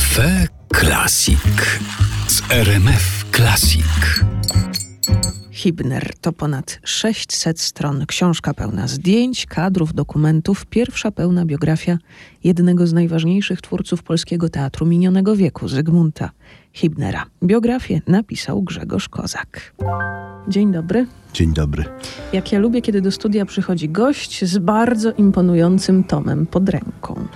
Cafe Classic z RMF Classic. Hibner to ponad 600 stron, książka pełna zdjęć, kadrów, dokumentów, pierwsza pełna biografia jednego z najważniejszych twórców polskiego teatru minionego wieku, Zygmunta Hibnera. Biografię napisał Grzegorz Kozak. Dzień dobry. Dzień dobry. Jak ja lubię, kiedy do studia przychodzi gość z bardzo imponującym tomem pod ręką.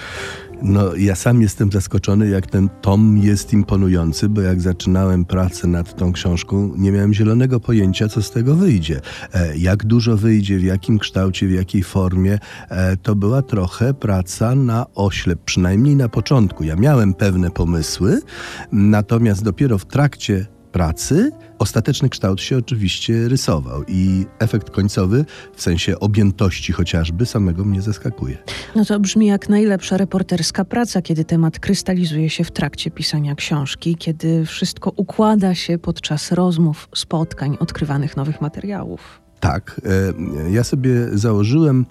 No, ja sam jestem zaskoczony, jak ten tom jest imponujący, bo jak zaczynałem pracę nad tą książką, nie miałem zielonego pojęcia, co z tego wyjdzie. E, jak dużo wyjdzie, w jakim kształcie, w jakiej formie, e, to była trochę praca na oślep, przynajmniej na początku. Ja miałem pewne pomysły, natomiast dopiero w trakcie pracy, ostateczny kształt się oczywiście rysował i efekt końcowy, w sensie objętości chociażby, samego mnie zaskakuje. No to brzmi jak najlepsza reporterska praca, kiedy temat krystalizuje się w trakcie pisania książki, kiedy wszystko układa się podczas rozmów, spotkań, odkrywanych nowych materiałów. Tak, e, ja sobie założyłem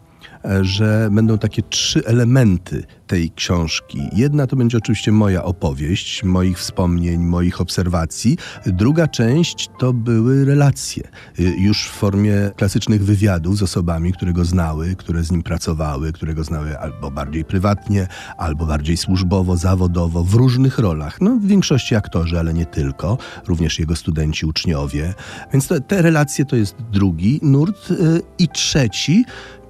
że będą takie trzy elementy tej książki. Jedna to będzie oczywiście moja opowieść, moich wspomnień, moich obserwacji. Druga część to były relacje, y, już w formie klasycznych wywiadów z osobami, które go znały, które z nim pracowały, które go znały albo bardziej prywatnie, albo bardziej służbowo, zawodowo, w różnych rolach. No, w większości aktorzy, ale nie tylko, również jego studenci, uczniowie. Więc to, te relacje to jest drugi nurt. Y, I trzeci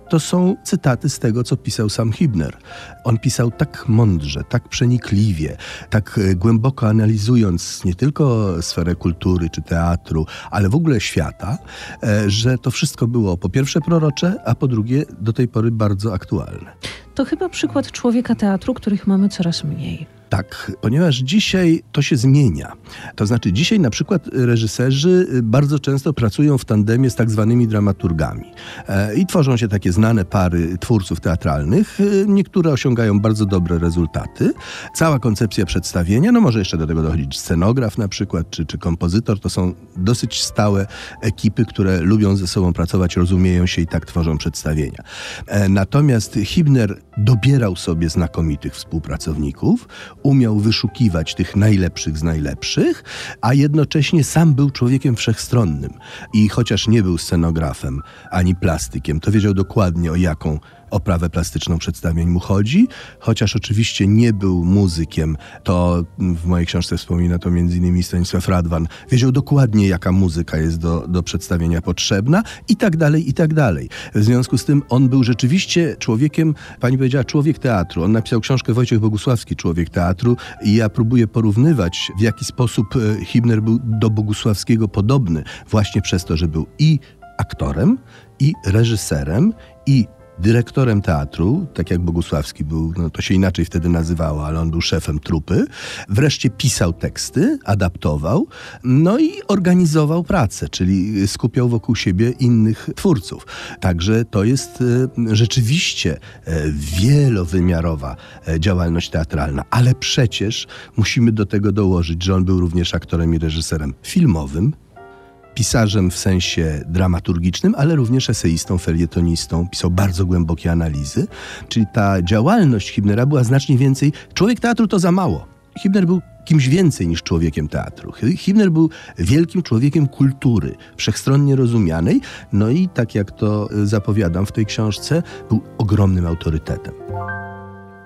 to są cytaty z tego, co pisał sam Hibner. On pisał tak mądrze, tak przenikliwie, tak e, głęboko analizując nie tylko sferę kultury czy teatru, ale w ogóle świata, e, że to wszystko było po pierwsze prorocze, a po drugie do tej pory bardzo aktualne. To chyba przykład człowieka teatru, których mamy coraz mniej. Tak, ponieważ dzisiaj to się zmienia. To znaczy, dzisiaj na przykład reżyserzy bardzo często pracują w tandemie z tak zwanymi dramaturgami e, i tworzą się takie znane pary twórców teatralnych. E, niektóre osiągają bardzo dobre rezultaty. Cała koncepcja przedstawienia, no może jeszcze do tego dochodzić scenograf na przykład, czy, czy kompozytor, to są dosyć stałe ekipy, które lubią ze sobą pracować, rozumieją się i tak tworzą przedstawienia. E, natomiast Hibner dobierał sobie znakomitych współpracowników, umiał wyszukiwać tych najlepszych z najlepszych, a jednocześnie sam był człowiekiem wszechstronnym. I chociaż nie był scenografem ani plastykiem, to wiedział dokładnie o jaką oprawę plastyczną przedstawień mu chodzi, chociaż oczywiście nie był muzykiem, to w mojej książce wspomina to m.in. Stanisław Radwan, wiedział dokładnie jaka muzyka jest do, do przedstawienia potrzebna i tak dalej, i tak dalej. W związku z tym on był rzeczywiście człowiekiem, pani powiedziała, człowiek teatru. On napisał książkę Wojciech Bogusławski, Człowiek teatru i ja próbuję porównywać w jaki sposób e, Hibner był do Bogusławskiego podobny właśnie przez to, że był i aktorem, i reżyserem, i dyrektorem teatru, tak jak Bogusławski był, no to się inaczej wtedy nazywało, ale on był szefem trupy. Wreszcie pisał teksty, adaptował, no i organizował pracę, czyli skupiał wokół siebie innych twórców. Także to jest e, rzeczywiście e, wielowymiarowa e, działalność teatralna, ale przecież musimy do tego dołożyć, że on był również aktorem i reżyserem filmowym, pisarzem w sensie dramaturgicznym, ale również eseistą, felietonistą. Pisał bardzo głębokie analizy. Czyli ta działalność Hibnera była znacznie więcej. Człowiek teatru to za mało. Hibner był kimś więcej niż człowiekiem teatru. Hibner był wielkim człowiekiem kultury, wszechstronnie rozumianej, no i tak jak to zapowiadam w tej książce, był ogromnym autorytetem.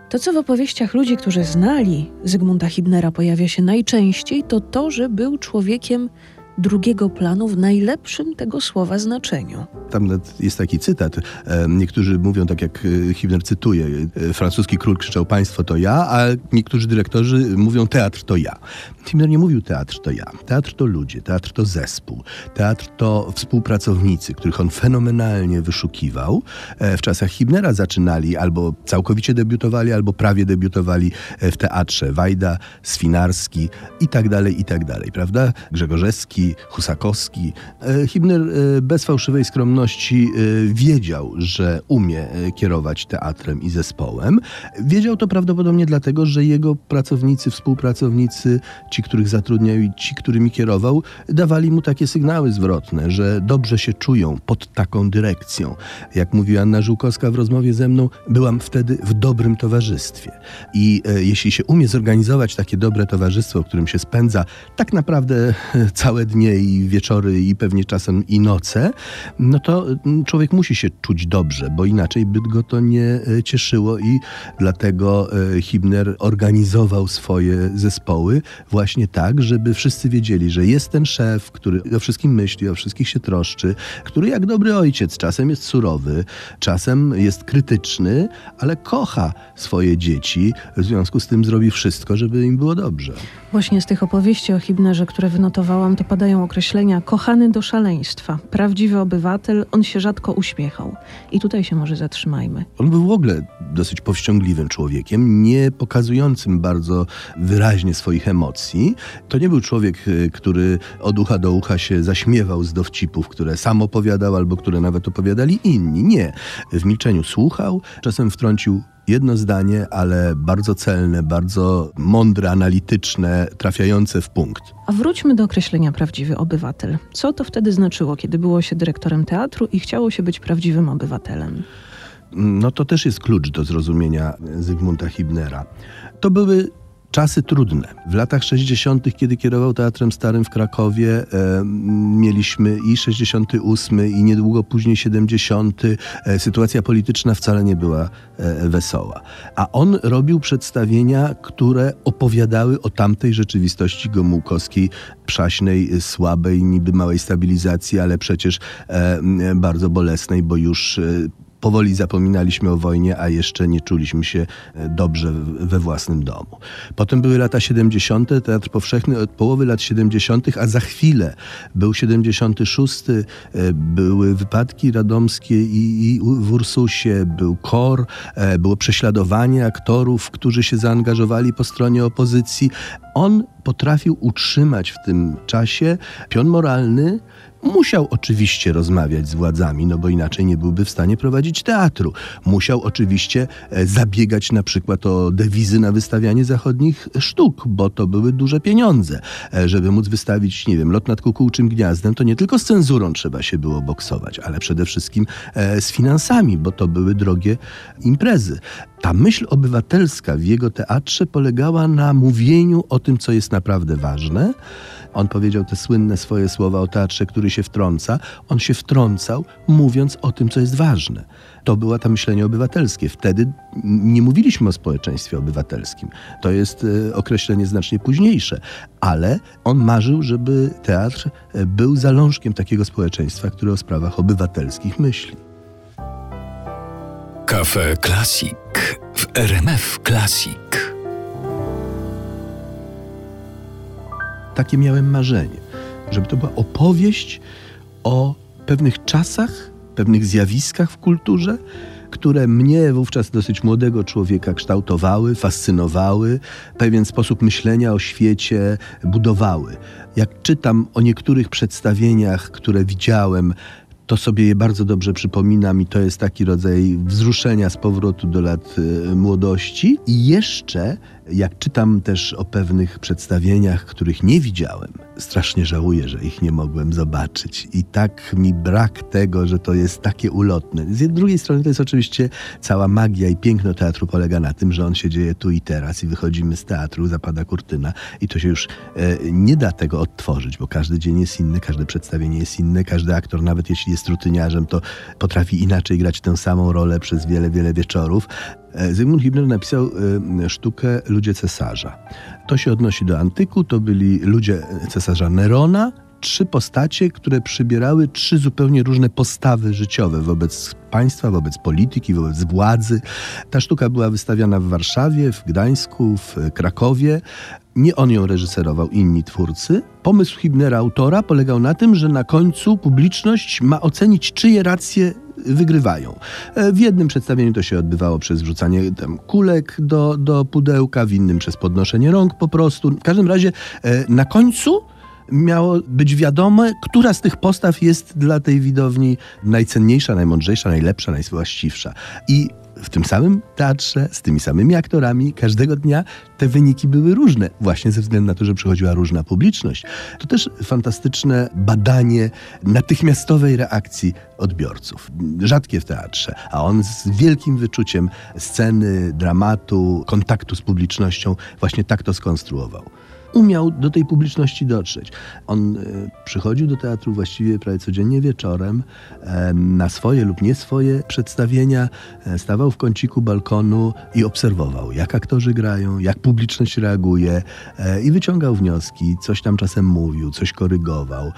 To, co w opowieściach ludzi, którzy znali Zygmunta Hibnera, pojawia się najczęściej, to to, że był człowiekiem drugiego planu w najlepszym tego słowa znaczeniu. Tam jest taki cytat. Niektórzy mówią tak, jak e, Hibner cytuje. E, francuski król krzyczał państwo to ja, a niektórzy dyrektorzy mówią teatr to ja. Hibner nie mówił teatr to ja. Teatr to ludzie, teatr to zespół. Teatr to współpracownicy, których on fenomenalnie wyszukiwał. E, w czasach Hibnera zaczynali albo całkowicie debiutowali, albo prawie debiutowali w teatrze. Wajda, Swinarski i tak dalej, i tak dalej, prawda? Grzegorzewski, Husakowski. E, Hibner e, bez fałszywej skromności wiedział, że umie kierować teatrem i zespołem. Wiedział to prawdopodobnie dlatego, że jego pracownicy, współpracownicy, ci, których zatrudniał i ci, którymi kierował, dawali mu takie sygnały zwrotne, że dobrze się czują pod taką dyrekcją. Jak mówiła Anna Żółkowska w rozmowie ze mną, byłam wtedy w dobrym towarzystwie. I e, jeśli się umie zorganizować takie dobre towarzystwo, w którym się spędza tak naprawdę całe dnie i wieczory i pewnie czasem i noce, no to mm, człowiek musi się czuć dobrze, bo inaczej by go to nie e, cieszyło i dlatego e, Hibner organizował swoje zespoły właśnie tak, żeby wszyscy wiedzieli, że jest ten szef, który o wszystkim myśli, o wszystkich się troszczy, który jak dobry ojciec czasem jest surowy, czasem jest krytyczny, ale kocha swoje dzieci, w związku z tym zrobi wszystko, żeby im było dobrze. Właśnie z tych opowieści o Hibnerze, które wynotowałam, to padają określenia kochany do szaleństwa, prawdziwy obywatel, on się rzadko uśmiechał. I tutaj się może zatrzymajmy. On był w ogóle dosyć powściągliwym człowiekiem, nie pokazującym bardzo wyraźnie swoich emocji. To nie był człowiek, y, który od ucha do ucha się zaśmiewał z dowcipów, które sam opowiadał albo które nawet opowiadali inni. Nie. W milczeniu słuchał, czasem wtrącił jedno zdanie, ale bardzo celne, bardzo mądre, analityczne, trafiające w punkt. A wróćmy do określenia prawdziwy obywatel. Co to wtedy znaczyło, kiedy było się dyrektorem teatru i chciało się być prawdziwym obywatelem? No to też jest klucz do zrozumienia Zygmunta Hibnera. To były czasy trudne. W latach 60., kiedy kierował Teatrem Starym w Krakowie, e, mieliśmy i 68, i niedługo później 70. E, sytuacja polityczna wcale nie była e, wesoła. A on robił przedstawienia, które opowiadały o tamtej rzeczywistości gomułkowskiej, przaśnej, słabej, niby małej stabilizacji, ale przecież e, bardzo bolesnej, bo już e, powoli zapominaliśmy o wojnie, a jeszcze nie czuliśmy się e, dobrze we własnym domu. Potem były lata 70., Teatr Powszechny od połowy lat 70., a za chwilę był 76., e, były wypadki radomskie i, i w Ursusie, był KOR, e, było prześladowanie aktorów, którzy się zaangażowali po stronie opozycji. On potrafił utrzymać w tym czasie pion moralny, Musiał oczywiście rozmawiać z władzami, no bo inaczej nie byłby w stanie prowadzić teatru. Musiał oczywiście e, zabiegać na przykład o dewizy na wystawianie zachodnich sztuk, bo to były duże pieniądze. E, żeby móc wystawić, nie wiem, lot nad kukułczym gniazdem, to nie tylko z cenzurą trzeba się było boksować, ale przede wszystkim e, z finansami, bo to były drogie imprezy. Ta myśl obywatelska w jego teatrze polegała na mówieniu o tym, co jest naprawdę ważne. On powiedział te słynne swoje słowa o teatrze, który się wtrąca. On się wtrącał, mówiąc o tym, co jest ważne. To było to myślenie obywatelskie. Wtedy nie mówiliśmy o społeczeństwie obywatelskim. To jest e, określenie znacznie późniejsze, ale on marzył, żeby teatr e, był zalążkiem takiego społeczeństwa, które o sprawach obywatelskich myśli. Kafe Klasik w RMF Klasik. Takie miałem marzenie, żeby to była opowieść o pewnych czasach, pewnych zjawiskach w kulturze, które mnie wówczas dosyć młodego człowieka kształtowały, fascynowały, pewien sposób myślenia o świecie budowały. Jak czytam o niektórych przedstawieniach, które widziałem, to sobie je bardzo dobrze przypominam i to jest taki rodzaj wzruszenia z powrotu do lat y, młodości. I jeszcze jak czytam też o pewnych przedstawieniach, których nie widziałem, strasznie żałuję, że ich nie mogłem zobaczyć. I tak mi brak tego, że to jest takie ulotne. Z drugiej strony to jest oczywiście cała magia i piękno teatru polega na tym, że on się dzieje tu i teraz i wychodzimy z teatru, zapada kurtyna i to się już e, nie da tego odtworzyć, bo każdy dzień jest inny, każde przedstawienie jest inne, każdy aktor, nawet jeśli jest rutyniarzem, to potrafi inaczej grać tę samą rolę przez wiele, wiele wieczorów. E, Zygmunt Hibner napisał e, sztukę Ludzie cesarza. To się odnosi do antyku, to byli ludzie cesarza Nerona, trzy postacie, które przybierały trzy zupełnie różne postawy życiowe wobec państwa, wobec polityki, wobec władzy. Ta sztuka była wystawiana w Warszawie, w Gdańsku, w Krakowie. Nie on ją reżyserował, inni twórcy. Pomysł Hibnera, autora, polegał na tym, że na końcu publiczność ma ocenić, czyje racje wygrywają. E, w jednym przedstawieniu to się odbywało przez wrzucanie tam, kulek do, do pudełka, w innym przez podnoszenie rąk po prostu. W każdym razie e, na końcu miało być wiadome, która z tych postaw jest dla tej widowni najcenniejsza, najmądrzejsza, najlepsza, najwłaściwsza. I w tym samym teatrze, z tymi samymi aktorami, każdego dnia te wyniki były różne, właśnie ze względu na to, że przychodziła różna publiczność. To też fantastyczne badanie natychmiastowej reakcji odbiorców. Rzadkie w teatrze, a on z wielkim wyczuciem sceny, dramatu, kontaktu z publicznością właśnie tak to skonstruował umiał do tej publiczności dotrzeć. On e, przychodził do teatru właściwie prawie codziennie wieczorem e, na swoje lub nie swoje przedstawienia, e, stawał w kąciku balkonu i obserwował, jak aktorzy grają, jak publiczność reaguje i wyciągał wnioski, coś tam czasem mówił, coś korygował,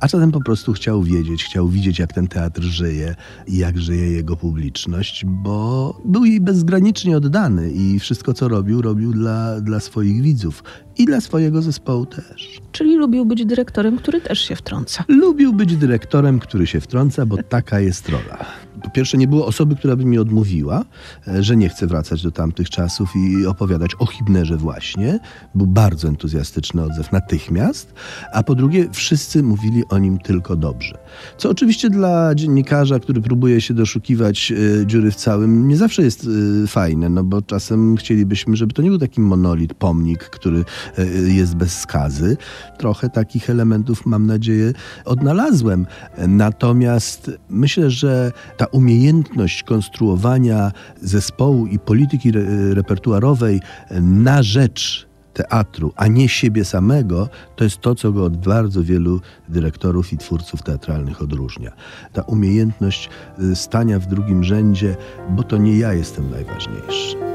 a czasem po prostu chciał wiedzieć, chciał widzieć, jak ten teatr żyje i jak żyje jego publiczność, bo był jej bezgranicznie oddany i wszystko, co robił, robił dla, dla swoich widzów i dla swojego zespołu też. Czyli lubił być dyrektorem, który też się wtrąca. Lubił być dyrektorem, który się wtrąca, bo taka jest rola po pierwsze nie było osoby, która by mi odmówiła, e, że nie chce wracać do tamtych czasów i opowiadać o Hibnerze właśnie. Był bardzo entuzjastyczny odzew natychmiast. A po drugie wszyscy mówili o nim tylko dobrze. Co oczywiście dla dziennikarza, który próbuje się doszukiwać e, dziury w całym, nie zawsze jest e, fajne, no bo czasem chcielibyśmy, żeby to nie był taki monolit, pomnik, który jest bez skazy. Trochę takich elementów, mam nadzieję, odnalazłem. Natomiast myślę, że ta umiejętność konstruowania zespołu i polityki re repertuarowej na rzecz teatru, a nie siebie samego, to jest to, co go od bardzo wielu dyrektorów i twórców teatralnych odróżnia. Ta umiejętność y, stania w drugim rzędzie, bo to nie ja jestem najważniejszy.